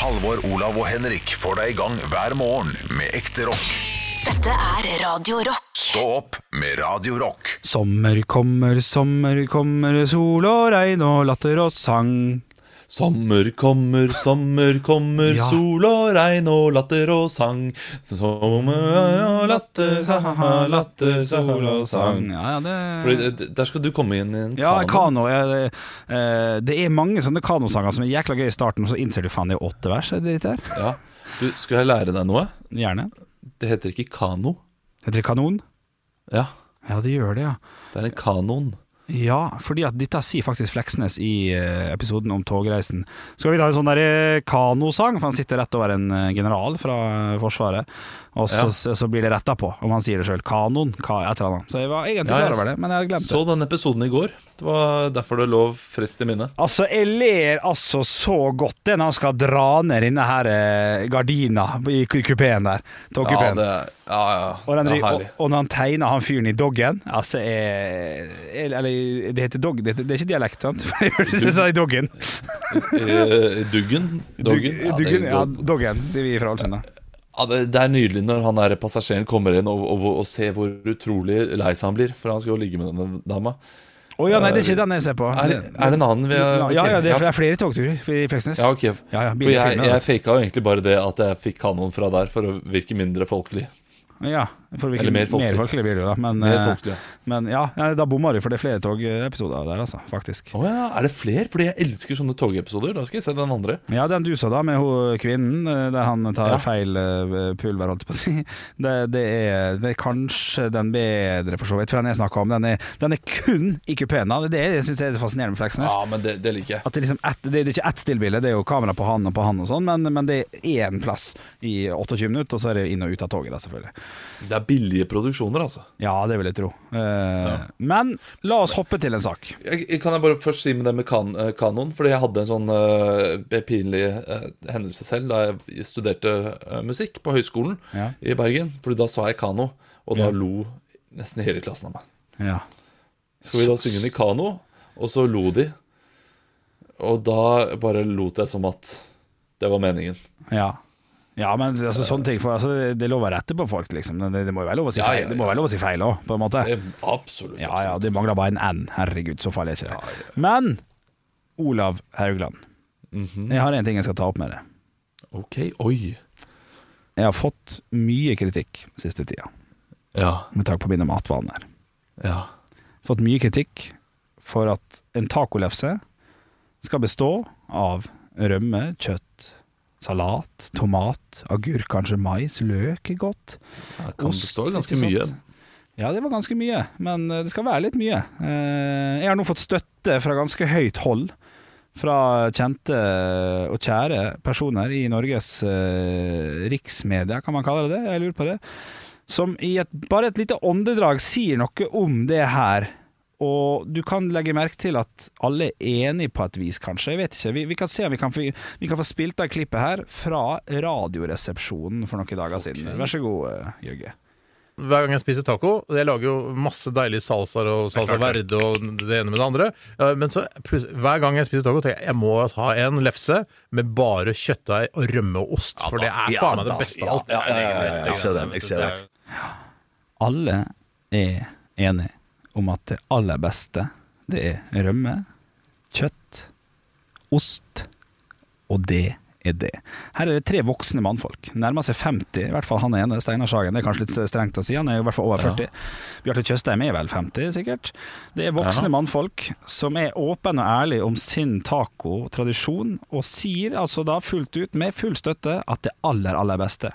Halvor, Olav og Henrik får deg i gang hver morgen med ekte rock. Dette er Radio Rock. Stå opp med Radio Rock. Sommer kommer, sommer kommer, sol og regn og latter og sang. Sommer kommer, sommer kommer, Ja. sol og regn og latter og sang. Sommer og latter, saha, latter, sol og sang. Ja, ja, det Fordi Der skal du komme inn i en kano. kano. ja, det, eh, det er mange sånne kanosanger som er jækla gøy i starten, og så innser du faen det er åtte vers. Er det her? Ja. Du, skal jeg lære deg noe? Gjerne. Det heter ikke kano. Heter det kanon? Ja, Ja, det gjør det, ja. det er en kanon. Ja, fordi at dette sier faktisk Fleksnes i eh, episoden om togreisen. Skal vi ta en sånn eh, kanosang, for han sitter rett over en eh, general fra Forsvaret. Og så, Ja. så, blir det retta på, om han sier det sjøl. Kanon, ka, et eller annet. Så jeg var egentlig klar over det, men jeg hadde glemt det. Så den episoden i går. Det var derfor det lå frist i minnet. Altså, jeg ler altså så godt det når han skal dra ned denne her eh, gardina i ku- kupeen der. Ja, det, ja, ja. og, den, ja, og, og når han tegner han fyren i doggen Altså, jeg, jeg, eller det heter dog, det, heter, det er ikke dialekt, sant? For jeg ut sa i doggen. Duggen? Doggen? Ja, duggen, ja, doggen, sier vi fra Ålesund. da. Ja, det, det er nydelig når han der passasjeren kommer inn og, og, og ser hvor utrolig lei seg han blir. For han skal jo ligge med denne dama. Å ja, nei, det er ikke den jeg ser på. Er, er det en annen vi har... ok, ja, ja, det er, det er flere togturer i Fleksnes. ja, ok. Ja, ja, For jeg, jeg altså. faka jo egentlig bare det at jeg fikk kanoen fra der for å virke mindre folkelig. Ja, for hvilken, Eller mer folkelig. Mer folkelig blir det jo, da. Men, eh, men ja, ja, da bomma du, for det er flere togepisoder der, altså. Faktisk. Å ja, er det flere? Fordi jeg elsker sånne togepisoder. Da skal jeg se den andre. Ja, den du sa da, med hun kvinnen, eh, der han tar Ja. feil eh, pulver, holdt jeg på å si. Det, det, er, det er kanskje den bedre, for så vidt. For den jeg snakka om, den er, den er kun i kupeen. Det er det jeg syns er fascinerende med Fleksnes. Ja, men det, det liker jeg. Det, er liksom ett, det er ikke ett stillbilde, det er jo kamera på han og på han og sånn, men, men det er én plass i 28 minutter, og så er det inn og ut av toget, da, selvfølgelig. Det er billige produksjoner, altså. Ja, det vil jeg tro. Eh, Men la oss hoppe til en sak. Kan jeg bare først si med det med kan, eh, kanon? Fordi jeg hadde en sånn uh, pinlig uh, hendelse selv da jeg studerte uh, musikk på høyskolen Ja. i Bergen. Fordi da sa jeg kano, og da Ja. lo nesten hele klassen av meg. Ja. Skal vi da synge den i kano? Og så lo de. Og da bare lot jeg som at det var meningen. Ja. Ja, men altså, sånne ting for, altså, Det er lov å rette på folk, liksom. Det, det må jo være lov å si Ja, feil ja, Det må være lov å si feil òg, på en måte. Det, absolutt. Ja ja, det mangler bare en N. Herregud, så farlig er ikke det. Ja, ja. Men Olav Haugland, Mhm. jeg har en ting jeg skal ta opp med deg. Ok, oi. Jeg har fått mye kritikk siste tida, Ja, med takk på mine matvaner. ja. Fått mye kritikk for at en tacolefse skal bestå av rømme, kjøtt, salat, tomat, agurk, kanskje mais, løk er godt. Det kan Ost, bestå ganske mye. Ja, det var ganske mye, men eh, det skal være litt mye. Eh, Jeg har nå fått støtte fra ganske høyt hold fra kjente og kjære personer i Norges eh, riksmedia, kan man kalle det det? Jeg lurer på det. Som i et, bare et lite åndedrag sier noe om det her. Og du kan legge merke til at alle er enige på et vis, kanskje. Jeg vet ikke. Vi, vi kan se om vi kan få, vi kan få spilt av klippet her fra Radioresepsjonen for noen dager siden. Vær så god, eh, Jørge. Hver gang jeg spiser taco Jeg lager jo masse deilige salsaer og salsa verde og det ene med det andre. Men så hver gang jeg spiser taco, tenker jeg jeg må ha en lefse med bare kjøttdeig og rømme og ost. For det er faen meg det beste av alt. Ja, ja, ja, ja, jeg ser den, jeg ser den. Alle er enige om at det aller beste, det er rømme, kjøtt, ost, og det er det. Her er det tre voksne mannfolk. Nærmer seg 50, i hvert fall han ene, Steinar Sagen. Det er kanskje litt strengt å si, han er i hvert fall over 40. Bjarte Tjøstheim er vel 50, sikkert. Det er voksne mannfolk som er åpne og ærlige om sin tacotradisjon, og sier altså da fullt ut, med full støtte, at det aller, aller beste,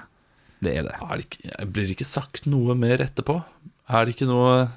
det er det. Er det ikke, blir det ikke sagt noe mer etterpå? Er det ikke noe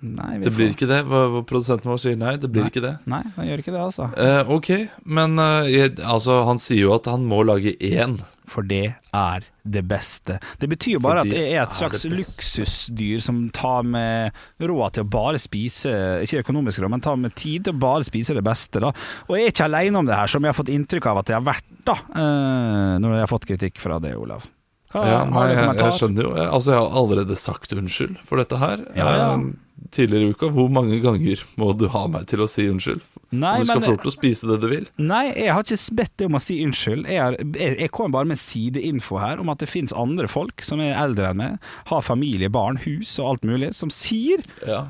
Nei, Det blir ikke det? Hva, hva Produsenten vår sier nei, det blir Nei. ikke det. Nei, han gjør ikke det, altså. Eh, ok, men eh, altså, han sier jo at han må lage én. For det er det beste. Det betyr jo bare at det er et slags er luksusdyr som tar med råd til å bare spise Ikke økonomisk råd, men tar med tid til å bare spise det beste. da Og jeg er ikke alene om det her, som jeg har fått inntrykk av at jeg har vært, da eh, når jeg har fått kritikk fra det, Olav. Hva, Ja, nei, jeg, jeg skjønner jo. Altså, jeg har allerede sagt unnskyld for dette her. Ja, ja. Eh, Tidligere i uka. Hvor mange ganger må du ha meg til å si unnskyld? Nei, du skal få lov til å spise det du vil. Nei, jeg har ikke bedt deg om å si unnskyld. Jeg, er, jeg, jeg kommer bare med sideinfo her om at det finnes andre folk som er eldre enn meg, har familie, barn, hus og alt mulig, som sier at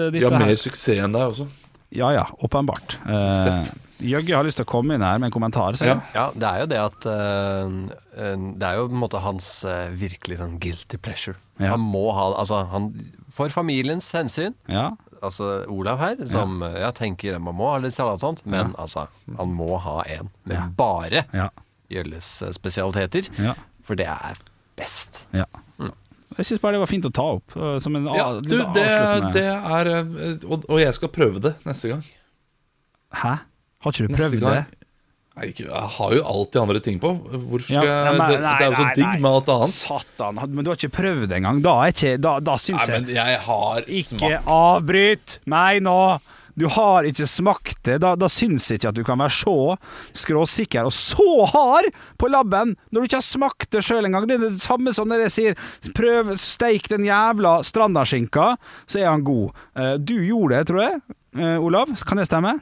uh, De dette har mer her suksess enn deg også. Ja ja, åpenbart. Uh, Suksess. Jøgge har lyst til å komme inn her med en kommentar. Ja. Ja, det er jo det at eh, Det er jo på en måte hans uh, virkelig sånn guilty pleasure. Ja. Han må ha Altså, han For familiens hensyn Ja. Altså Olav her, som ja. jeg tenker man må ha litt salat og sånt, men altså, han må ha en med Ja. bare Ja. Jølles eh, spesialiteter. Ja. For det er best. ja. Jeg syns bare det var fint å ta opp. uh, som en Ja, du, litt det, det er og, og jeg skal prøve det neste gang. Hæ? Har ikke du prøvd det? Nei, jeg har jo alltid andre ting på. Hvorfor skal Ja, jeg det, det er jo så digg med alt annet. Satan, men du har ikke prøvd det engang. Da, ikke, da, da syns Nei, jeg men jeg har Ikke smakt avbryt meg nå! Du har ikke smakt det. Da, da syns jeg ikke at du kan være så skråsikker og så hard på labben når du ikke har smakt det sjøl engang. Det er det samme som når jeg sier prøv steik den jævla strandaskinka, så er han god. Eh, Du gjorde det, tror jeg. Eh, Olav, kan det stemme?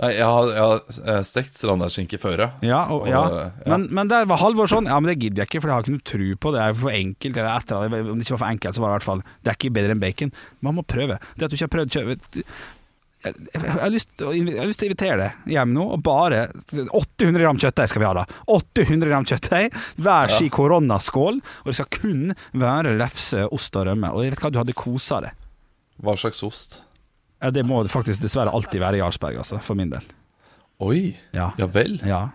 Nei, jeg har, jeg har eh, stekt strandaskinke før, ja. Ja, og, Og, ja. ja. Men, men der var Halvor sånn Ja, men det gidder jeg ikke, for jeg har ikke noe tru på det. Det er for enkelt. Eller etter. Om det ikke var for enkelt, så var det i hvert fall Det er ikke bedre enn bacon. Man må prøve. Det at du ikke har prøvd kjø- jeg, jeg, jeg, har lyst jeg har lyst til å invitere deg hjem nå, og bare 800 gram kjøttdeig skal vi ha, da. 800 gram kjøttdeig, hver si koronaskål, og det skal kun være lefse, ost og rømme. Og jeg vet hva, du hadde kosa deg. Hva slags ost? Ja, det må det faktisk dessverre alltid være Jarlsberg, altså, for min del. Oi, Ja. ja vel. Ja.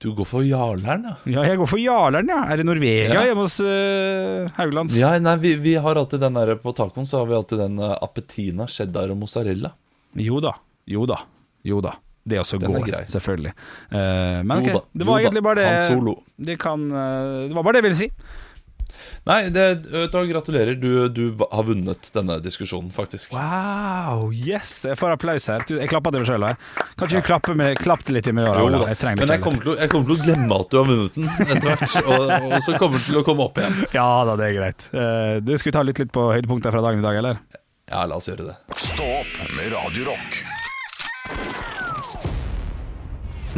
Du går for Jarlern, ja. Ja, jeg går for Jarlern, ja. Er det Norvegia Ja. hjemme hos uh, Hauglands? Ja, nei, vi, vi har alltid den der På tacoen så har vi alltid den uh, appetina, cheddar og mozzarella. Jo da, jo da, jo da. Det også Den går, selvfølgelig. Uh, men ok, det var egentlig bare det Han Solo. Det, kan, eh, det var bare det jeg ville si. Nei, det, da gratulerer. Du, du har vunnet denne diskusjonen, faktisk. Wow, yes! Jeg får applaus her. Jeg klapper til meg sjøl. Kan ikke du klappe, med, klappe litt i meg? Jo, Jeg trenger Men jeg kommer, til jeg kommer til å glemme at du har vunnet den etter hvert. Og, og så kommer du til å komme opp igjen. Ja da, det er greit. Eh, du Skal vi ta litt, litt på høydepunkter fra dagen i dag, eller? Ja, la oss gjøre det. Stå opp med Radio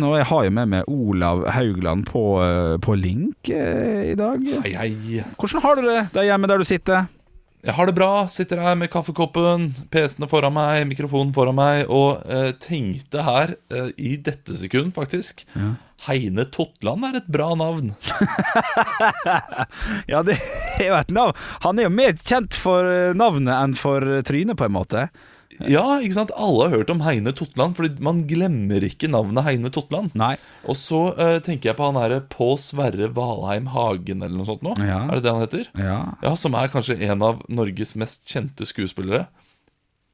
Nå, Jeg har jo med meg Olav Haugland på, eh, på link eh, i dag. Hei, hei. Hvordan har du det der hjemme der du sitter? Jeg har det bra. Sitter her med kaffekoppen, PC-ene foran meg, mikrofonen foran meg, og eh, tenkte her, eh, i dette sekund faktisk Heine Totland er et bra navn. Ja, det er jo et navn. Han er jo mer kjent for eh, navnet enn for eh, trynet, på en måte. Ja, ikke sant? Alle har hørt om Heine Totland, Fordi man glemmer ikke navnet Heine Totland. Nei. Og så uh, tenker jeg på han derre Pål Sverre Valheim Hagen, eller noe sånt nå. Ja. Er det det han heter? Ja. Ja, Som er kanskje en av Norges mest kjente skuespillere.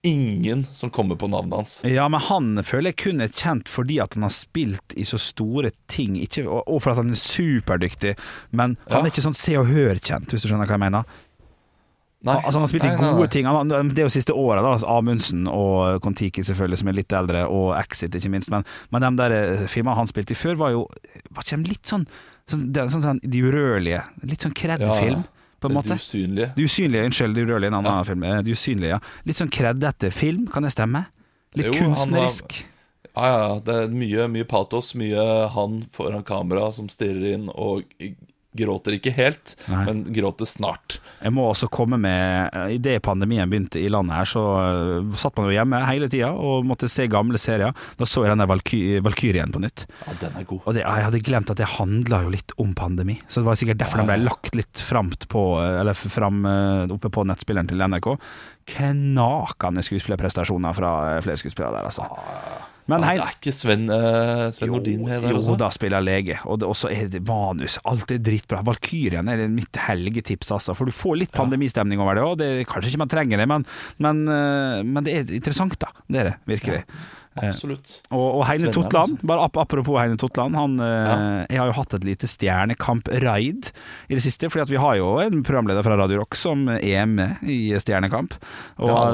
Ingen som kommer på navnet hans. Ja, men han føler jeg kun er kjent fordi at han har spilt i så store ting, ikke, og, for at han er superdyktig. Men han Ja. er ikke sånn Se og Hør-kjent, hvis du skjønner hva jeg mener. Nei, Altså Han har spilt i nei, gode nei. ting. Han, det er jo siste året, da. altså Amundsen og Kon-Tiki, selvfølgelig, som er litt eldre, og Exit, ikke minst. Men, men de der eh, filmene han spilte i før, var jo Var ikke de litt sånn, sånn, er sånn, sånn De urørlige? Litt sånn Ja, kred-film, på en måte. måte. usynlige. De usynlige, unnskyld, De urørlige, en annen Ja. film. Eh, De usynlige, ja. Litt sånn kreddete film, kan det stemme? Litt Jo, var- kunstnerisk. Ja, ja, ja, det er mye, mye patos, mye han foran kamera som stirrer inn og gråter ikke helt, Nei. men gråter snart. Jeg må også komme med eh, Idet pandemien begynte i landet her, så eh, satt man jo hjemme hele tida og måtte se gamle serier. Da så jeg den der Valky Valkyrien på nytt. Ja, den er god. Og det, jeg hadde glemt at det handla jo litt om pandemi. Så det var sikkert derfor den ble lagt litt framt på Eller fram eh, oppe på nettspilleren til NRK. Knakende skuespillerprestasjoner fra eh, flere skuespillere der, altså. Men Ja, hei, det er ikke Sven, uh, Sven Nordin med der jo, også? da spiller lege. Og så er det manus. Alt er dritbra. Valkyrien er mitt helgetips, altså. For du får litt pandemistemning over det òg. Kanskje ikke man trenger det, men, men, eh, men det er interessant, da. Det er det, virkelig. Absolutt. Og, og Heine Totland, bare ap apropos Heine Totland han, eh, Jeg har jo hatt et lite Stjernekamp-raid i det siste. Fordi vi har jo en programleder fra Radio Rock som er med i Stjernekamp. Og, Ja,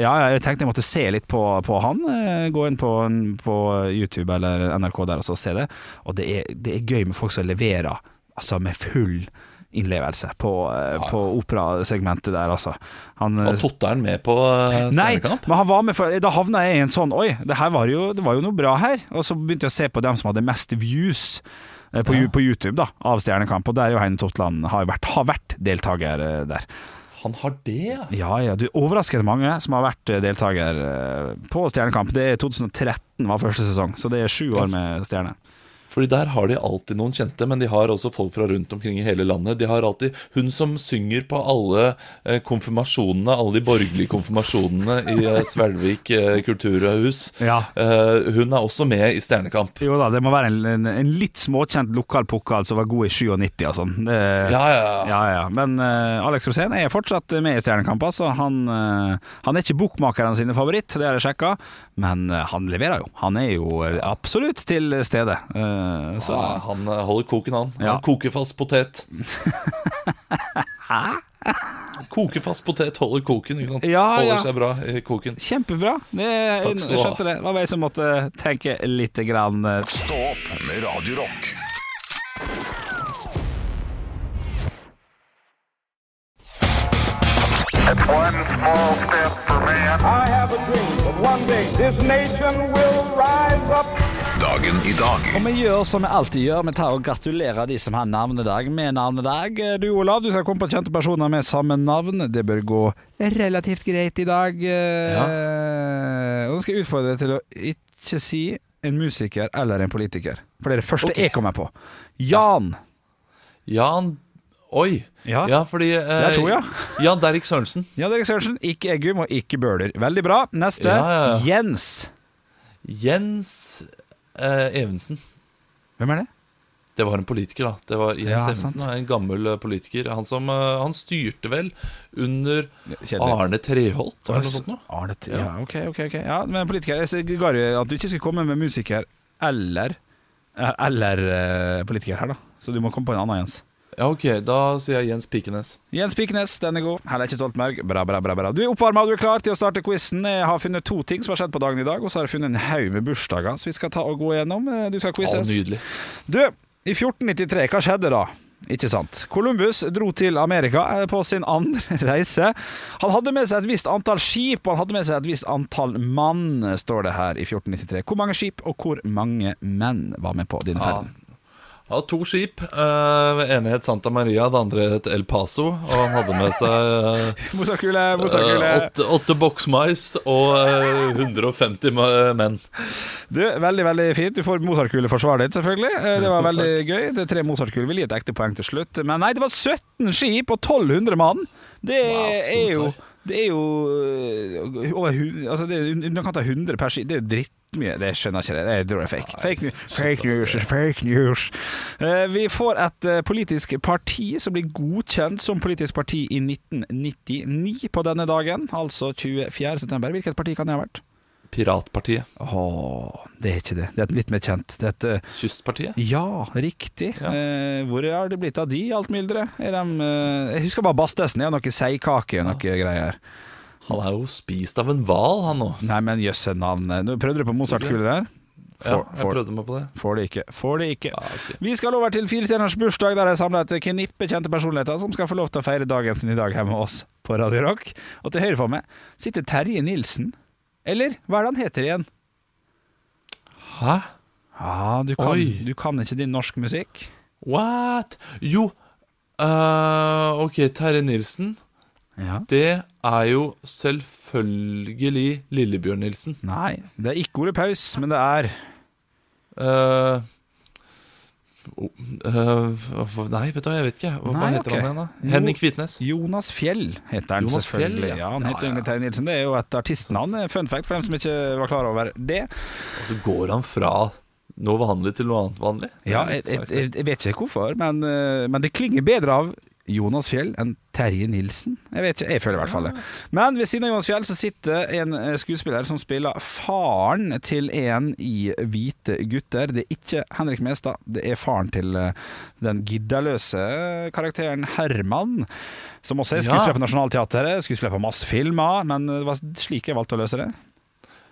Ja, jeg tenkte jeg måtte se litt på, på han. eh, Gå inn på, på YouTube eller NRK der og så se det. Og det er, det er gøy med folk som leverer altså med full innlevelse på, ja. på operasegmentet der, altså. Han, Og Totteren med på Stjernekamp? Nei, men han var med for, Da havna jeg i en sånn Oi, det var jo, det var jo noe bra her. Og så begynte jeg å se på dem som hadde mest views. eh, På, Ja. På YouTube da av Stjernekamp, og der er jo Heine Totland har vært, har vært deltaker eh, der. Han har det, ja. Ja, du overrasker mange som har vært eh, deltaker eh, på Stjernekamp. Det er 2013 var første sesong, så det er sju år med Stjerne. Fordi der har de alltid noen kjente, men de har også folk fra rundt omkring i hele landet. De har alltid hun som synger på alle eh, konfirmasjonene, alle de borgerlige konfirmasjonene i eh, Svelvik eh, kulturhus. Ja. Hun er også med i Stjernekamp. Jo da, det må være en, en, en litt småkjent lokal pokal som var god i 97 og sånn. Det, Ja, ja, ja. Ja. Men uh, Alex Rosén er fortsatt med i Stjernekamp. Altså. Han, uh, han er ikke bokmakerne sine favoritt, det har jeg sjekka, men uh, han leverer jo. Han er jo absolutt til stede. Eh, så Ja, han eh, holder koken, han. Ja. Han koker fast potet. Kokefast potet holder koken, ikke sant? Ja, holder ja. seg bra i koken. Kjempebra. Jeg, Takk skal du ha. skjønte det. Det var jeg som måtte tenke litt grann. eh, Stå opp med Radio Rock. One small step for man. I have a dream that one day this nation will. Dagen i dag Og vi gjør som vi alltid gjør, vi tar og gratulerer de som har navnedag med navnedag. Du Olav, du skal komme på kjente personer med samme navn. Det bør gå relativt greit i dag. Ja. Og Nå skal jeg utfordre deg til å ikke si en musiker eller en politiker. For det er det første okay. jeg kommer på. Jan. Jan Oi. Ja. Ja, fordi eh, Det er to, ja. Jan Derrik Sørensen. Jan Derrik Sørensen. Ikke Eggum og ikke Bøhler. Veldig bra. Neste. Ja, ja, ja. Jens. Jens eh, Evensen. Hvem er det? Det var en politiker, da. Det var Jens Ja, Evensen, en gammel eh, politiker. Han som eh, Han styrte vel under Kjedelig. Arne Treholt, eller noe sånt noe? Arne T- Ja. ja, ok, ok, ok Ja, men politiker Jeg ga at du ikke skulle komme med musiker eller Eller eh, politiker her da Så du må komme på en annen Jens Ja, ok, da sier jeg Jens Pikenes. Jens Pikenes, den er god Heller ikke Stoltenberg Bra, bra, bra, bra Du er oppvarma, du er klar til å starte quizen Jeg har funnet to ting som har skjedd på dagen i dag Og så har jeg funnet en haug med bursdager Så vi skal ta og gå igjennom Eh, Du skal Ja, nydelig. Du, i 1493, hva skjedde da? Ikke sant. Columbus dro til Amerika eh, på sin andre reise. Han hadde med seg et visst antall skip, og han hadde med seg et visst antall mann, står det her i 1493. Hvor mange skip og hvor mange menn var med på denne Ja. ferden? Han hadde to skip. Uh, ene het Santa Maria, det andre het El Paso. Og han hadde med seg uh, eh, åtte, åtte boksmais og uh, 150 menn. Du, veldig, veldig fint. Du får Mozartkule for svaret ditt, selvfølgelig. Eh, Det var veldig gøy. Det er tre Mozartkuler. Vil gi et ekte poeng til slutt. Men nei, det var 17 skip og 1200 mann. Det Wow, er jo. Det er jo øh, over 100, altså det er underkant av 100 per skip. Det er jo drittmye. Det skjønner ikke. Det, det tror jeg er fake. Fake, news. fake news. Fake news. Eh, Vi får et eh, politisk parti som blir godkjent som politisk parti i 1999 på denne dagen, altså 24. september. Hvilket parti kan det ha vært? Piratpartiet. Åh, det er ikke det. Det er litt mer kjent. Det er et eh, Kystpartiet. ja, riktig. Ja. Eh, hvor har det blitt av de, alt mylderet? Er de, eh, jeg husker bare Bastesen. har noe seigkake og noe greier. Han er jo spist av en hval, han nå. Nei, men jøsse navn. Prøvde du på Mozart-kuler der. Ja, jeg prøvde meg på det. Får det ikke. Får det ikke. Ja, okay. Vi skal over til Firestjerners bursdag, der jeg samla et knippe kjente personligheter som skal få lov til å feire dagen sin i dag her med oss på Radio Rock. Og til høyre for meg sitter Terje Nilsen. Eller hva er det han heter igjen? Hæ? Ja, du kan, Oi. du kan ikke din norsk musikk? What? Jo uh, Ok, Terje Nilsen. Ja. Det er jo selvfølgelig Lillebjørn Nilsen. Nei, det er ikke Ole Paus, men det er Eh, eh, nei, vet du hva, jeg vet ikke. Hva, Nei, heter okay. han igjen, da? Henning Kvitnes. Jonas Fjell heter han Jonas Fjell, selvfølgelig. ja. ja. Han heter ja. egentlig Terje Nilsen. Det er jo et artistnavn. Fun fact for dem som ikke var klar over det. Og så går han fra noe vanlig til noe annet vanlig. Ja, jeg, jeg, jeg, jeg vet ikke hvorfor, men, eh, men det klinger bedre av Jonas Fjell enn Terje Nilsen. Jeg vet ikke, jeg føler i hvert fall det. Men ved siden av Jonas Fjell så sitter en eh, skuespiller som spiller faren til en i Hvite gutter. Det er ikke Henrik Mestad, det er faren til eh, den giddaløse karakteren Herman. Som også er skuespiller på Nationaltheatret, skuespiller på masse filmer, men det var slik jeg valgte å løse det.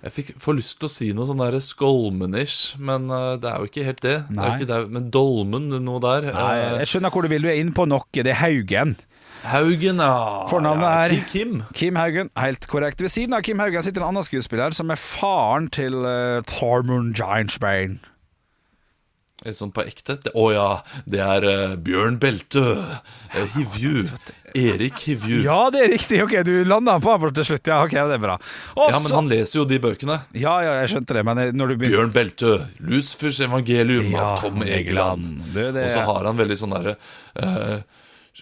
Jeg fikk, får lyst til å si noe sånn der skolmen-ish, men eh, det er jo ikke helt det. det er jo ikke det men dolmen, noe der. Nei, Eh, jeg skjønner hvor du vil. Du er inne på noe. Det er Haugen. Haugen, ja. Fornavnet ja, er Kim. Kim. Kim Haugen. Helt korrekt. Ved siden av Kim Haugen sitter en annen skuespiller som er faren til uh, Tormund Giantsbane. Eh, Sånn på ekte. Å oh, ja, det er uh, Bjørn Beltø. Uh, Hivju. Erik Hivju. Ja. Det er riktig. Ok, Du landa på ham til slutt. Ja, ok, det er bra. Ja, men han leser jo de bøkene. ja, ja, jeg skjønte det, men eh, når du begynner Bjørn Beltø, Lucifers evangelium Ja, av Tom Egeland. Det, det- Og så har han veldig sånn derre uh,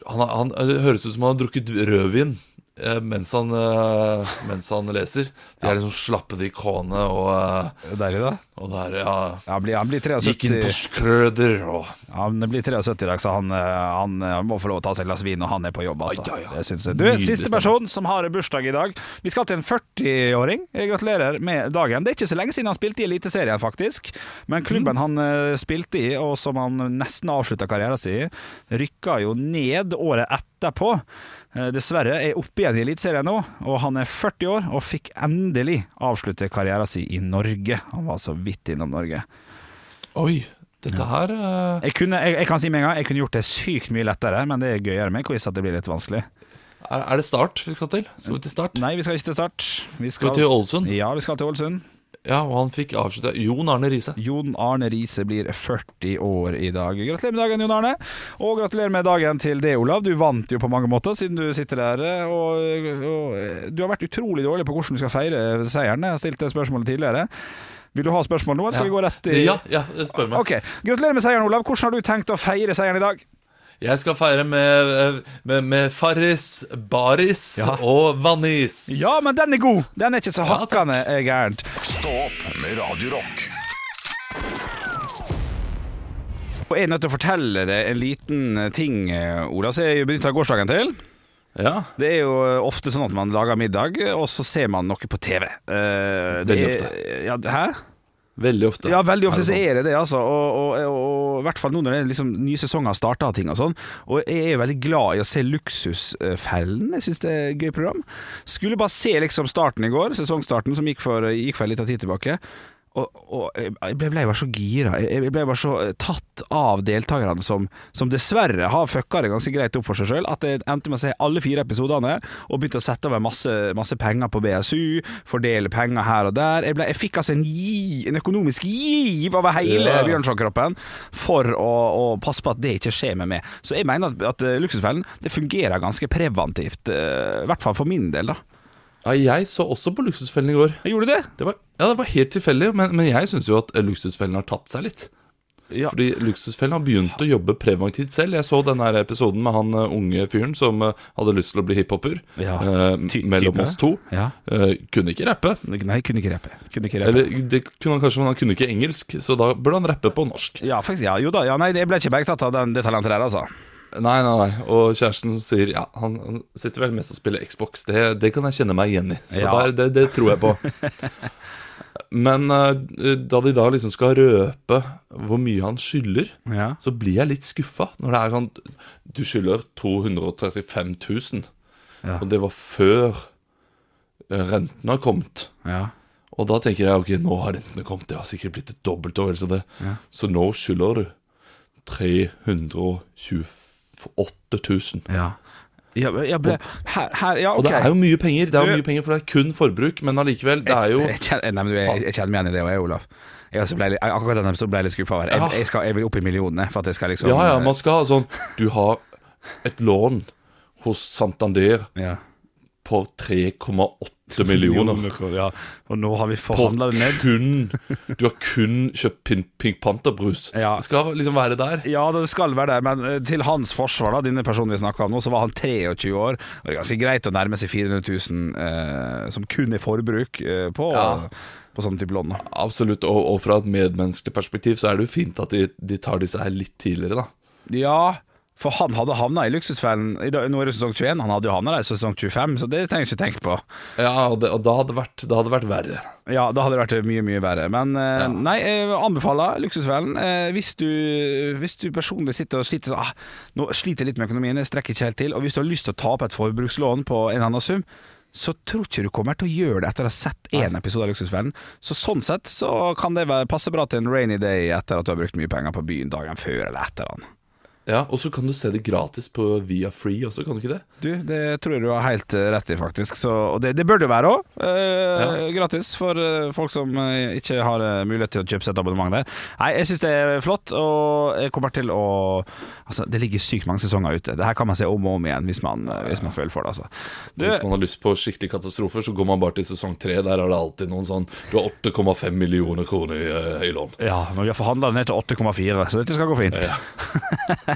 han, han, Det høres ut som han har drukket rødvin eh, mens, han, eh, mens han leser. De er liksom slappe de kåne og, eh, Deilig, da. og det er ja, Ja, Han blir, han blir Gikk inn på 73 skrøder og Han blir 73 i dag, så han, han, han eh, må få lov å ta seg et glass vin når han er på jobb. Altså. Ja, ja, ja. Du, Siste person som har bursdag i dag. Vi skal til en 40-åring. Jeg Gratulerer med dagen. Det er ikke så lenge siden han spilte i Eliteserien, faktisk. Men klubben han eh, spilte i, og som han nesten avslutta karrieren sin i, rykka jo ned året etterpå. Eh, Dessverre er oppe igjen i Eliteserien nå, og han er 40 år og fikk endelig avslutte karrieren sin i Norge. Han var så vidt innom Norge. Oi, dette her eh, Jeg, kunne, jeg, jeg kan si med en gang Jeg kunne gjort det sykt mye lettere, men det er gøyere med quiz at det blir litt vanskelig. er, er det Start vi skal til? Skal vi til Start? Nei, vi skal ikke til start. Vi Skal vi til Ålesund? Ja, vi skal til Ålesund. Ja, og han fikk avslutta Jon Arne Riise. Jon Arne Riise blir 40 år i dag. Gratulerer med dagen, Jon Arne. Og gratulerer med dagen til det, Olav. Du vant jo på mange måter, siden du sitter der. Og, og du har vært utrolig dårlig på hvordan du skal feire seieren. Jeg har stilt det spørsmålet tidligere. Vil du ha spørsmål nå, eller skal vi gå rett i Ja, ja, spør meg. Ok, Gratulerer med seieren, Olav. Hvordan har du tenkt å feire seieren i dag? Jeg skal feire med, eh, med, med Farris, Baris Ja. og Vannis. Ja, men den er god! Den er ikke så Ja, hakkende gærent. Stå opp med Radio Rock. Og jeg er nødt til å fortelle deg en liten ting, Ola, som jeg benytta gårsdagen til. Ja, Det er jo ofte sånn at man lager middag, og så ser man noe på TV. Uh, det Veldig er- ofte. Ja, hæ? Veldig ofte. Ja, veldig ofte så sånn? er det det, altså. Og, og, og, i hvert fall nå når det er liksom nye sesonger starta og ting og sånn. Og jeg er veldig glad i å se Luksusfellen. Jeg syns det er et gøy program. Skulle bare se liksom starten i går, sesongstarten som gikk for, gikk for litt av tid tilbake. Og, og jeg ble, ble bare så gira. Jeg ble bare så tatt av deltakerne som, som dessverre har fucka det ganske greit opp for seg sjøl, at jeg endte med å se alle fire episodene og begynte å sette over masse, masse penger på BSU, fordele penger her og der. Jeg, ble, jeg fikk altså en, gi, en økonomisk giv over hele Ja. Bjørnsonskroppen for å, å passe på at det ikke skjer med meg. Så jeg mener at, at eh, Luksusfellen det fungerer ganske preventivt, eh, i hvert fall for min del. da Ja, jeg så også på Luksusfellen i går. Jeg gjorde det? Det var, ja, det var helt tilfeldig, men, men jeg syns jo at eh, Luksusfellen har tapt seg litt. Ja. Fordi Luksusfellen har begynt å jobbe preventivt selv. Jeg så denne episoden med han eh, unge fyren som eh, hadde lyst til å bli hiphoper. Ja, eh, mellom oss to. Ja. Eh, kunne ikke rappe. Nei, kunne ikke rappe. Kunne ikke rappe. Eller det kunne han kanskje, men han kunne ikke engelsk, så da burde han rappe på norsk. Ja, faktisk, ja, jo da, ja, nei, jeg ble ikke bergtatt av den, det talentet der, altså. Nei, nei, nei. Og kjæresten sier ja, han, han sitter vel mest og spiller Xbox. Det, det kan jeg kjenne meg igjen i. Så Ja. der, det, det tror jeg på. Men eh, da de da liksom skal røpe hvor mye han skylder, Ja. så blir jeg litt skuffa når det er sånn Du skylder 235 000, Ja. og det var før eh, renten har kommet. Ja. Og da tenker jeg ok, nå har rentene kommet, det har sikkert blitt et dobbelt. Så, det. Så nå skylder du 328 000. Ja. Ja, ble, her, her, ja, okay. Og det er jo mye penger, det er jo mye penger, for det er kun forbruk, men allikevel, det er jo Jeg, kjenner, meg igjen i det, og jeg, Olaf. Jeg ble, akkurat den episoden ble jeg litt skuffa over. Jeg, jeg, skal, jeg vil opp i millionene for at jeg skal liksom Ja, ja, man skal ha sånn Du har et lån hos Santander ja. på 3,8 millioner. Ja. Og nå har vi forhandla det ned. kun Du har kun kjøpt Pink, Pink Panther-brus. Ja. Det skal liksom være der. Ja, det skal være der, men eh, til hans forsvar, da, denne personen vi snakka om nå, så var han 23 år. Og det er ganske greit å nærme seg 400 000 eh, som kun er forbruk eh, på, Ja. på sånn type lån. Absolutt. Og, og fra et medmenneskelig perspektiv så er det jo fint at de, de tar disse her litt tidligere, da. Ja, for han hadde havna i luksusfellen. I dag- Nå er det sesong 21, han hadde jo havna der i sesong 25, så det trenger jeg ikke tenke på. Ja, og, det, og da hadde vært, det hadde vært verre. Ja, da hadde det vært mye, mye verre. Men eh, Ja. nei, jeg anbefaler Luksusfellen. Eh, hvis, du, hvis du personlig sitter og sliter så, ah, Nå sliter jeg litt med økonomien, jeg strekker ikke helt til. Og hvis du har lyst til å ta opp et forbrukslån på en annen sum, så tror ikke du kommer til å gjøre det etter å ha sett én episode av Luksusfellen. Så sånn sett så kan det være, passe bra til en rainy day etter at du har brukt mye penger på byen dagen før eller etter den. Ja, Og så kan du se det gratis på Via Free også, kan du ikke det? Du, det tror jeg du har helt eh, rett i, faktisk. Så, og det, det bør det jo være òg. Eh, Gratis for eh, folk som eh, ikke har mulighet til å kjøpe seg et abonnement der. Nei, jeg syns det er flott, og jeg kommer til å Altså, det ligger sykt mange sesonger ute. Det her kan man se om og om igjen hvis man, hvis man føler for det, altså. Du, Hvis man har lyst på skikkelig katastrofer, så går man bare til sesong tre. Der er det alltid noen sånn Du har 8,5 millioner kroner i, i lån. ja, men vi har forhandla ned til 8,4, så dette skal gå fint.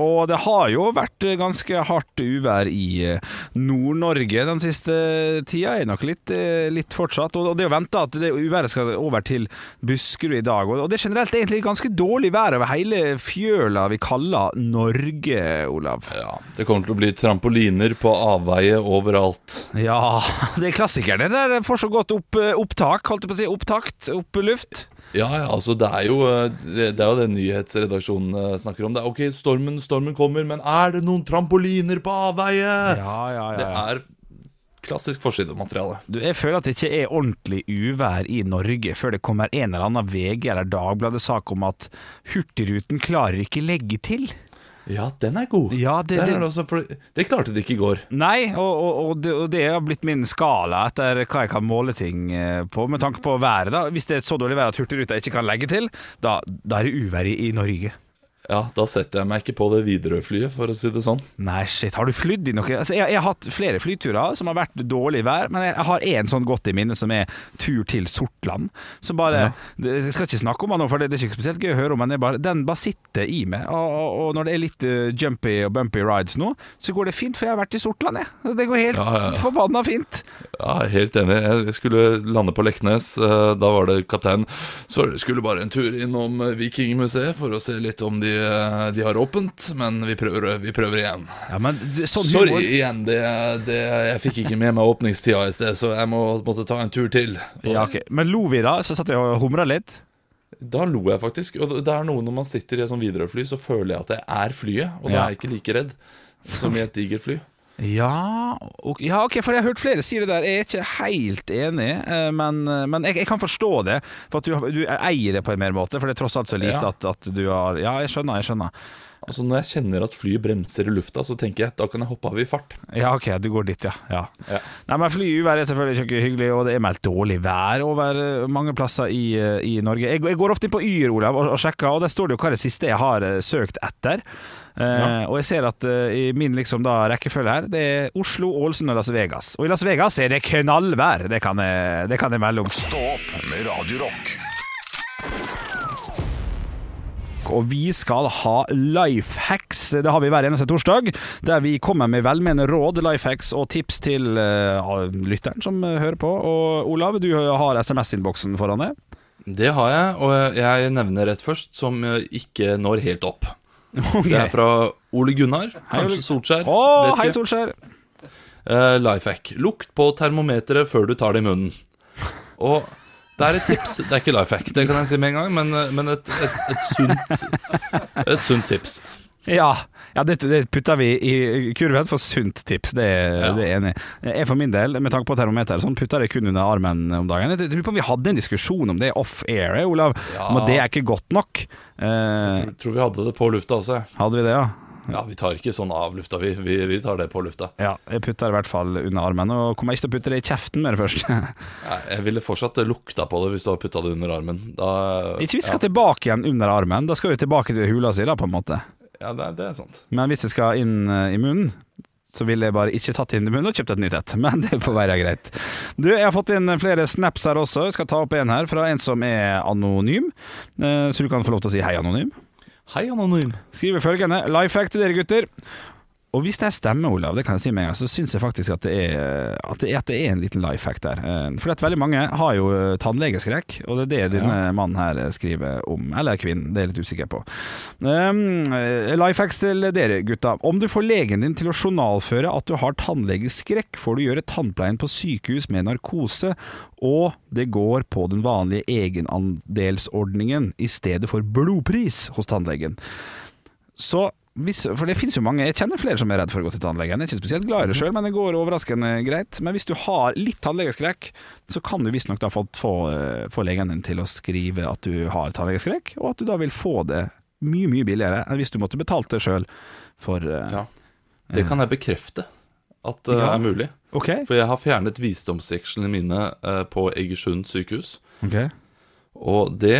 Og det har jo vært ganske hardt uvær i eh, Nord-Norge den siste tida. Er nok litt, eh, litt fortsatt. Og det er å vente at det uværet skal over til Buskerud i dag. Og det er generelt egentlig ganske dårlig vær over hele fjøla vi kaller Norge, Olav. Ja, Det kommer til å bli trampoliner på avveie overalt. Ja, det er klassikerne. Det er får så godt opp, opptak, holdt jeg på å si. Opptakt, opp luft. Ja, ja, altså det er jo eh, Det, er jo det nyhetsredaksjonen eh, snakker om. Det er ok, stormen, stormen kommer, men er det noen trampoliner på avveie? Ja, ja, ja, Det er klassisk forsidemateriale. Du, jeg føler at det ikke er ordentlig uvær i Norge før det kommer en eller annen VG eller Dagbladet-sak om at Hurtigruten klarer ikke legge til. Ja, den er god. Ja, det- det- er også, det klarte de ikke i går. Nei, og, og, og, det, og det har blitt min skala etter hva jeg kan måle ting eh, på, med tanke på været. da Hvis det er et så dårlig vær at Hurtigruta ikke kan legge til, da, da er det uvær i Norge. Ja, Da setter jeg meg ikke på det Widerøe-flyet, for å si det sånn. Nei, shit, har du flydd i noe? Altså, jeg, jeg har hatt flere flyturer som har vært dårlig vær, men jeg har én sånn godt i minne som er tur til Sortland. Som bare det, Jeg skal ikke snakke om den nå, for det, det er ikke spesielt gøy å høre om, men jeg bare, den bare sitter i meg. Og, og, og når det er litt eh, jumpy og bumpy rides nå, så går det fint, for jeg har vært i Sortland, jeg. Det går helt Ja, ja, ja. forbanna fint. Ja, Helt enig. Jeg skulle lande på Leknes. eh, Da var det kaptein. Så skulle bare en tur innom eh, Vikingmuseet for å se litt om de, de har åpent. Men vi prøver, vi prøver igjen. Ja, men det, sånn Sorry humor igjen, det, det, jeg fikk ikke med meg åpningstida i sted, så jeg må, måtte ta en tur til. Ja, ok. Men lo vi da? Så satt jeg og humra litt. Da lo jeg faktisk. Og det er noe når man sitter i et sånt Widerøe-fly, så føler jeg at jeg er flyet. Og da er jeg ikke like redd som i et digert fly. Ja okay, ja, ok, for jeg har hørt flere si det der. Jeg er ikke helt enig, eh, men, men jeg, jeg kan forstå det. For at du, du eier det på en mer måte, for det er tross alt så lite Ja. at, at du har Ja, jeg skjønner, jeg skjønner. Altså Når jeg kjenner at flyet bremser i lufta, så tenker jeg da kan jeg hoppe av i fart. Ja, ok, du går dit, ja. ja. Ja. Nei, men Flyuvær er selvfølgelig ikke hyggelig, og det er meldt dårlig vær over eh, mange plasser i, eh, i Norge. Jeg, jeg går ofte inn på Yr, Olav, og, og sjekker, og der står det jo hva det siste jeg har eh, søkt etter. Eh, Og jeg ser at uh, i min liksom da rekkefølge her, det er Oslo, Ålesund og Las Vegas. Og i Las Vegas er det knallvær, det kan jeg, det kan jeg melde om. Stå opp med Radio Og vi skal ha life hacks. Det har vi hver eneste torsdag. Der vi kommer med velmenende råd, life hacks og tips til uh, lytteren som eh, hører på. Og Olav, du har SMS-innboksen foran deg. Det har jeg, og jeg nevner rett først som eh, ikke når helt opp. Okay. Det er fra Ole Gunnar, kanskje Solskjær. Å, vet hei. Solskjær! Uh, life hack. Lukt på termometeret før du tar det i munnen. Og det er et tips. Det er ikke life hack, det kan jeg si med en gang, men, eh, men et, et, et, sunt, et sunt tips. Ja, ja det, det putter vi i kurven for sunt tips, det, Ja. det er enig. Jeg for min del, med tanke på termometer, sånn putter jeg kun under armen om dagen. Jeg lurer på om vi hadde en diskusjon om det off-air, eh, Olav. Ja. Men det er ikke godt nok. Eh, Tror, tror vi hadde det på lufta også. hadde vi det, ja? Ja, Vi tar ikke sånn av lufta, vi. Vi, vi tar det på lufta. Ja, jeg putter det i hvert fall under armen, og kommer ikke til å putte det i kjeften med det første. Nei, Jeg ville fortsatt lukta på det hvis du har putta det under armen. Da, Ikke vi skal ja, tilbake igjen under armen, da skal vi tilbake til hula si, da, på en måte. ja, det, det er sant. Men hvis det skal inn eh, i munnen, så ville jeg bare ikke tatt inn i munnen og kjøpt et nytt et. Men det får være greit. Du, jeg har fått inn flere snaps her også. Jeg skal ta opp en her fra en som er anonym. Eh, Så du kan få lov til å si hei, anonym. Hei, Anonym. Skriver følgende Life hack til dere gutter. Og hvis det stemmer, Olav, det kan jeg si med en gang, så syns jeg faktisk at det er, at det er, at det er en liten life hack der. Eh, For at veldig mange har jo eh, tannlegeskrekk, og det er det denne mannen her eh, skriver om. Eller kvinnen, det er jeg litt usikker på. Um, life hacks til dere gutta. Om du får legen din til å journalføre at du har tannlegeskrekk, får du gjøre tannpleien på sykehus med narkose, og det går på den vanlige egenandelsordningen i stedet for blodpris hos tannlegen. Så hvis, For det finnes jo mange Jeg kjenner flere som er redd for å gå til tannlegen. Jeg er ikke spesielt glad i det sjøl, men det går overraskende greit. Men hvis du har litt tannlegeskrekk, så kan du visstnok få, få, eh, få legen din til å skrive at du har tannlegeskrekk, og at du da vil få det mye, mye billigere enn hvis du måtte betalt det sjøl for eh, Ja. Det kan jeg bekrefte at det Ja. er mulig. Okay. For jeg har fjernet visdomsjekslene mine eh, på Egersund sykehus. ok Og det,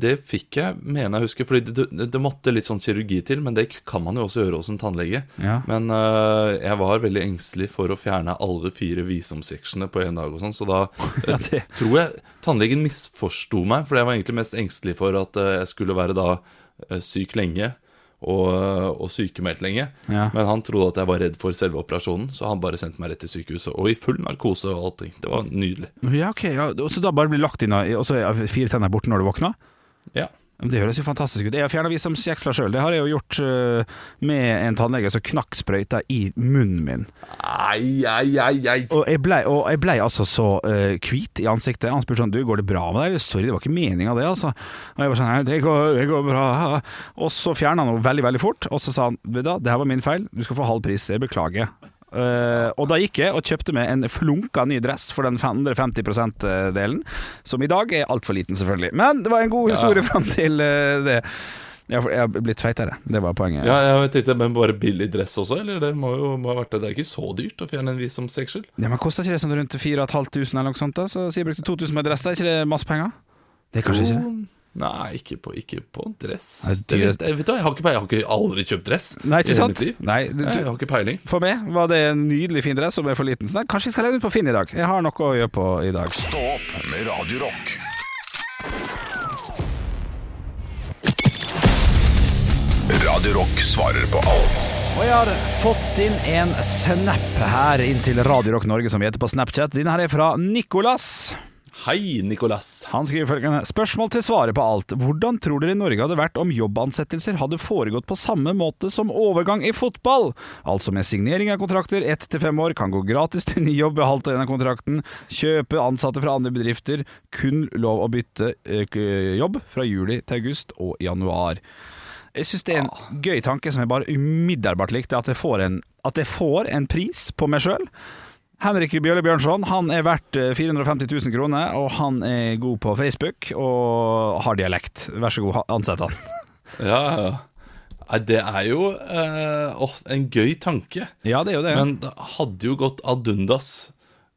det fikk jeg, mener jeg husker, fordi det, det, det måtte litt sånn kirurgi til, men det kan man jo også gjøre hos en tannlege. Ja. Men uh, jeg var veldig engstelig for å fjerne alle fire visomseksjene på en dag og sånn, så da Ja, det- tror jeg tannlegen misforsto meg, for jeg var egentlig mest engstelig for at øh, jeg skulle være da syk lenge. Og, og sykemeldt lenge. Ja. Men han trodde at jeg var redd for selve operasjonen, så han bare sendte meg rett til sykehuset. Og i full narkose og allting. Det var nydelig. Ja, ok, ja. Så da bare blir lagt inn, og så er fire tenner borte når du våkner? Ja. Det høres jo fantastisk ut. Jeg har fjerna visdomskjeksler sjøl. Det har jeg jo gjort øh, med en tannlege som knakk sprøyta i munnen min. Ai, ai, ai, ai. Og jeg blei ble altså så hvit uh, i ansiktet. Han spurte sånn Du, går det bra med deg? Sorry, det var ikke meninga, det, altså. Og jeg var sånn Nei, det går, det går bra. Og så fjerna han henne veldig, veldig fort. Og så sa han Vet du hva, det her var min feil. Du skal få halv pris. Jeg beklager. Eh, og da gikk jeg og kjøpte meg en flunka ny dress for den 150 %-delen, som i dag er altfor liten, selvfølgelig. Men det var en god historie fram til uh, det. Jeg har blitt feitere. Det var poenget. Ja, jeg vet ikke, men bare billig dress også, eller? Det må jo må ha vært det. Det er ikke så dyrt å fjerne en visdomsseksel. Ja, men kosta ikke det sånn rundt 4500 eller noe sånt? da? Så sier jeg brukte 2000 på en dress, da er ikke det masse penger? Det er kanskje ikke det? Nei, ikke på, ikke på dress. Nei, Det det- vet, vet du, jeg, har ikke, jeg har ikke aldri kjøpt dress. Nei, ikke sant? Nei, du, Nei, jeg har ikke peiling. for meg var det en nydelig fin dress som er for liten. Så kanskje jeg skal legge den ut på Finn i dag. Jeg har noe å gjøre på i dag. Stå opp med Radio Rock. Radio Rock svarer på alt. Og jeg har fått inn en snap her inn til Radio Rock Norge, som vi heter på Snapchat. Denne her er fra Nicolas. Hei, Nicolas. Han skriver følgende Spørsmål til svaret på alt. Hvordan tror dere Norge hadde vært om jobbansettelser hadde foregått på samme måte som overgang i fotball? Altså med signering av kontrakter ett til fem år, kan gå gratis til ny jobb ved halvt av kontrakten, kjøpe ansatte fra andre bedrifter, kun lov å bytte eh, jobb fra juli til august og januar. Jeg syns det er en gøy tanke som jeg bare umiddelbart likte, at jeg får en, at jeg får en pris på meg sjøl. Henrik Bjørle Bjørnson han er verdt eh, 450 000 kroner, og han er god på Facebook og har dialekt. Vær så god, ansett han. Ja, ja. Nei, det er jo eh, en gøy tanke. Ja, det er jo det. Men det hadde jo gått ad undas.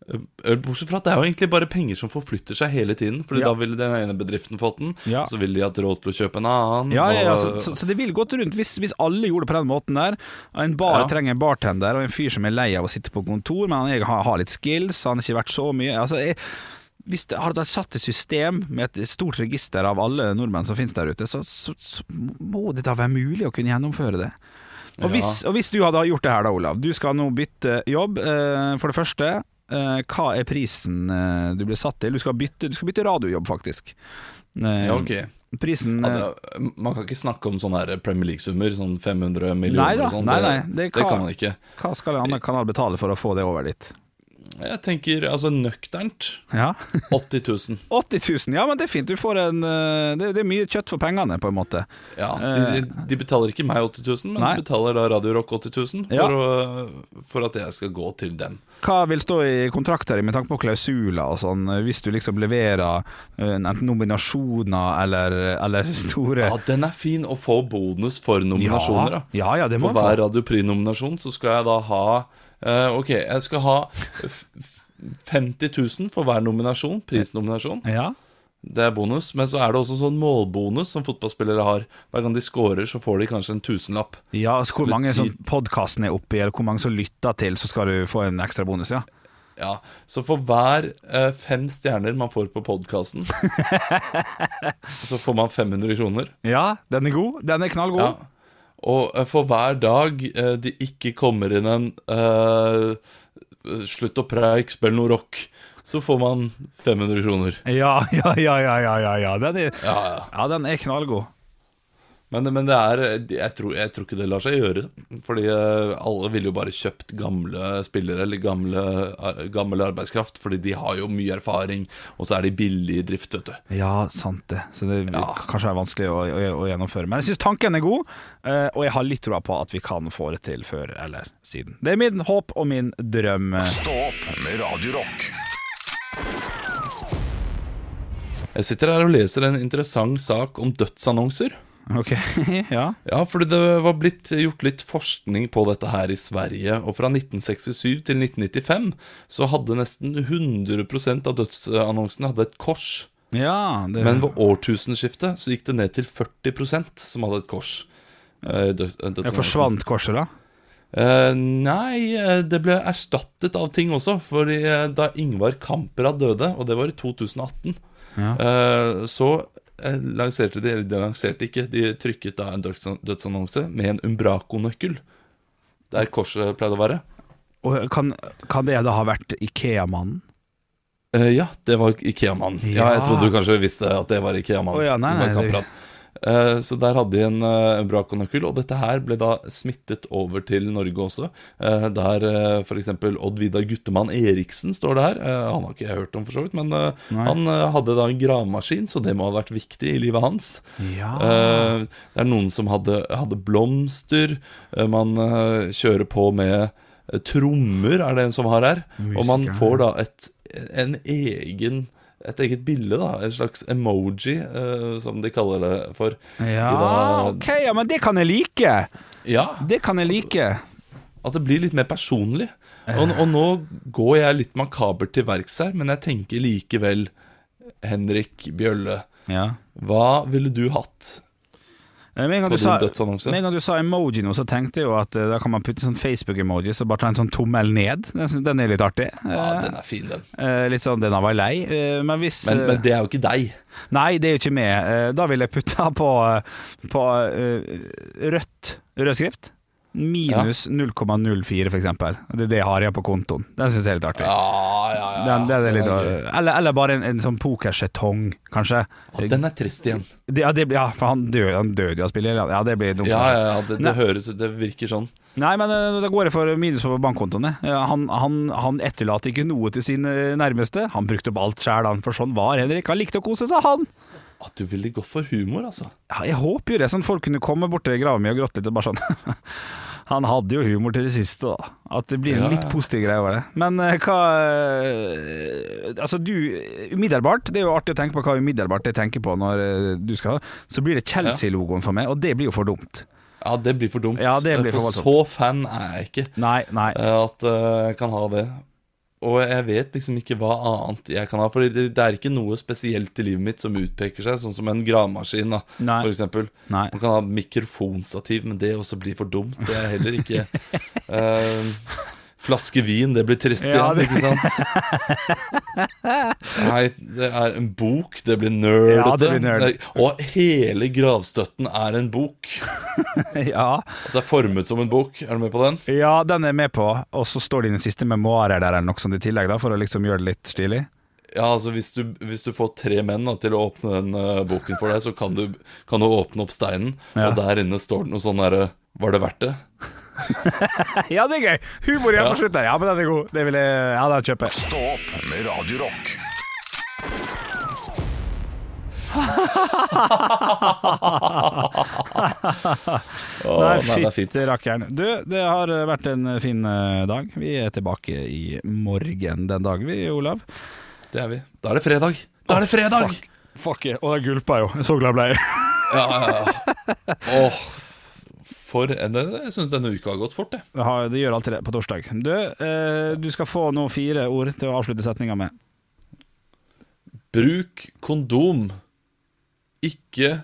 Eh, Bortsett fra at det er jo egentlig bare penger som forflytter seg hele tiden. Fordi Ja. da ville den ene bedriften fått den, Ja. så ville de hatt råd til å kjøpe en annen. ja, ja, ja, og- så, så, så det ville gått rundt hvis, hvis alle gjorde det på den måten der. En bar trenger en bartender, og en fyr som er lei av å sitte på kontor, men han har, har litt skills, han har ikke vært så mye altså, jeg, Hvis det hadde vært satt i system med et stort register av alle nordmenn som finnes der ute, så, så, må det da være mulig å kunne gjennomføre det. Og hvis, og hvis du hadde gjort det her da, Olav. Du skal nå bytte jobb. Eh, for det første, eh, hva er prisen eh, du blir satt til? Du skal bytte, du skal bytte radiojobb, faktisk. Eh, Ja, ok. Prisen Ja, eh, det, man kan ikke snakke om sånne her Premier League-summer, sånn 500 millioner Nei da, og sånn. det, nei, det kan man ikke. Hva skal en annen kanal betale for å få det over dit? Jeg tenker altså nøkternt Ja 80 000. 80 000, ja, men det er fint. Du får en eh, Det, det er mye kjøtt for pengene, på en måte. Ja, de, de betaler ikke meg 80 000, men Nei. de betaler da Radio Rock 80 000 for, Ja. for at jeg skal gå til dem. Hva vil stå i kontrakter med tanke på klausuler og sånn, hvis du liksom leverer eh, enten nominasjoner eller, eller store Ja, den er fin å få bonus for nominasjoner. da. Ja, ja, det må For hver. Radio Prix-nominasjon så skal jeg da ha eh, Ok, jeg skal ha f- f- 50 000 for hver nominasjon, prisnominasjon. Ja. Det er bonus. Men så er det også sånn målbonus som fotballspillere har. Hver gang de scorer, så får de kanskje en tusenlapp. ja, altså hvor mange som podkasten er oppi, eller hvor mange som lytter til, så skal du få en ekstra bonus, ja. Ja, Så for hver eh, fem stjerner man får på podkasten, så får man 500 kroner. Ja, den er god. Den er knallgod. Ja. Og eh, for hver dag eh, det ikke kommer inn en eh, Slutt å preike, spill noe rock, så får man 500 kroner. Ja, ja, ja, ja, ja, ja, ja. Den er, Ja, ja. ja, den er knallgod. Men, men det er jeg tror, jeg tror ikke det lar seg gjøre. Fordi eh, alle ville jo bare kjøpt gamle spillere eller gamle, eh, gammel arbeidskraft. Fordi de har jo mye erfaring, og så er de billige i drift, vet du. Ja, sant det. Så det Ja. kanskje er vanskelig å, å, å gjennomføre. Men jeg syns tanken er god, eh, og jeg har litt troa på at vi kan få det til før eller siden. Det er min håp og min drøm. Stå opp med Radiorock. Jeg sitter her og leser en interessant sak om dødsannonser. Ok, ja. Ja, fordi det var blitt gjort litt forskning på dette her i Sverige, og fra 1967 til 1995 så hadde nesten 100% av dødsannonsene hadde et kors. Ja, det, Men ved årtusenskiftet så gikk det ned til 40% som hadde et kors. Eh, døds- jeg forsvant korset, da? Uh, nei, eh, det ble erstattet av ting også. Fordi da Ingvar Kamprad døde, og det var i 2018, Ja. uh, så lanserte de Eller de lanserte ikke, de trykket da en døds- dødsannonse med en Umbraco-nøkkel. Der korset pleide å være. Og kan, kan det da ha vært Ikea-mannen? Uh, ja, det var Ikea-mannen. Ja. Ja. jeg trodde du kanskje visste at det var Ikea-mannen. Oh, ja, nei, nei, Eh, Så der hadde de en uh, Umbraco-nøkkel, og dette her ble da smittet over til Norge også. Eh, der f.eks. Odd Vidar Guttemann Eriksen står det her. Eh, han har ikke jeg hørt om, for så vidt, men eh, Nei. han eh, hadde da en gravemaskin, så det må ha vært viktig i livet hans. Ja. Eh, det er noen som hadde, hadde blomster. Eh, man eh, kjører på med eh, trommer, er det en som har her. og man får da et, en egen et eget bilde, da. En slags emoji, uh, som de kaller det for. ja, da- ok, ja, men det kan jeg like! Ja, Det kan jeg like. at det blir litt mer personlig. Og, og nå går jeg litt makabert til verks her, men jeg tenker likevel, Henrik Bjølle, Ja. hva ville du hatt Med en gang du du sa emoji nå, så tenkte jeg jo at eh, da kan man putte sånn Facebook-emoji, så bare ta en sånn tommel ned. Den, den er litt artig. Ja, Eh, den er fin, den. eh, litt sånn 'den var lei'. Eh, men hvis Men, eh, men det er jo ikke deg. Nei, det er jo ikke. Eh, Da vil jeg putte på, på eh, rødt rød Minus 0,04, for eksempel. Det er det jeg har igjen på kontoen. Den syns jeg er litt artig. Ja, ja, ja. Den, den er litt, er eller, eller bare en, en sånn pokerskjetong, kanskje. Å, den er trist igjen. Det, ja, det, ja, for han døde han døde jo av spillet. Ja, det blir dumt. Ja, ja, ja, det, det høres ut Det virker sånn. Nei, men eh, da går jeg for minus på bankkontoen. Ja, Han, han, han etterlater ikke noe til sine nærmeste. Han brukte opp alt sjæl, han. For sånn var Henrik. Han likte å kose seg, han. At du ville gått for humor, altså. Ja, jeg håper jo det, sånn folk kunne komme bort til grava mi og gråte litt. Og bare sånn Han hadde jo humor til det siste, da. At det blir en litt positiv greie over det. Men eh, hva eh, Altså, du Umiddelbart, det er jo artig å tenke på hva umiddelbart jeg tenker på når eh, du skal ha, Så blir det Chelsea-logoen for meg, og det blir jo for dumt. Ja, det blir for dumt. Ja, det blir for voldsomt. så fan er jeg ikke Nei, nei. eh, at eh, jeg kan ha det. Og jeg vet liksom ikke hva annet jeg kan ha. For det, det er ikke noe spesielt i livet mitt som utpeker seg, sånn som en gravemaskin, da, Nei. for eksempel. Nei. Man kan ha mikrofonstativ, men det også blir for dumt. Det er heller ikke eh, Flaske vin, det blir trist Ja, igjen, det- ikke sant? Nei, det er en bok, det blir nerdete. Ja, det blir nerd. Og hele gravstøtten er en bok. Ja, At det er formet som en bok. Er du med på den? ja, den er jeg med på. Og så står det dine siste memoarer der eller noe sånt i tillegg, da, for å liksom gjøre det litt stilig. Ja, altså hvis du, hvis du får tre menn da, til å åpne den uh, boken for deg, så kan du, kan du åpne opp steinen, Ja. og der inne står det noe sånn herre Var det verdt det? Ja, det er gøy! Humor igjen på slutt der. Ja, men den er god. Det vil jeg, ja, den kjøper jeg. Stå opp med Radio Rock. Å, Nei, fytti rakkeren. Du, det har vært en fin eh, dag. Vi er tilbake i morgen den dagen, vi, Olav. Det er vi. Da er det fredag. Da er det fredag! Fuck, fuck it. Og jeg gulpa jo. Så glad ble jeg. Ja, ja, ja. Åh, for en Jeg syns denne uka har gått fort. Det har- Det gjør alltid det på torsdag. Du, eh, du skal få nå fire ord til å avslutte setninga med. Bruk kondom. Ikke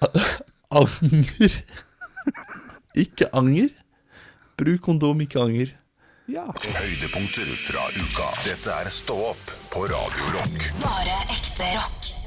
Anger. Ikke anger. Bruk kondom, ikke anger. Ja. Høydepunkter fra uka. Dette er Stå opp på Radio Rock. Bare ekte rock.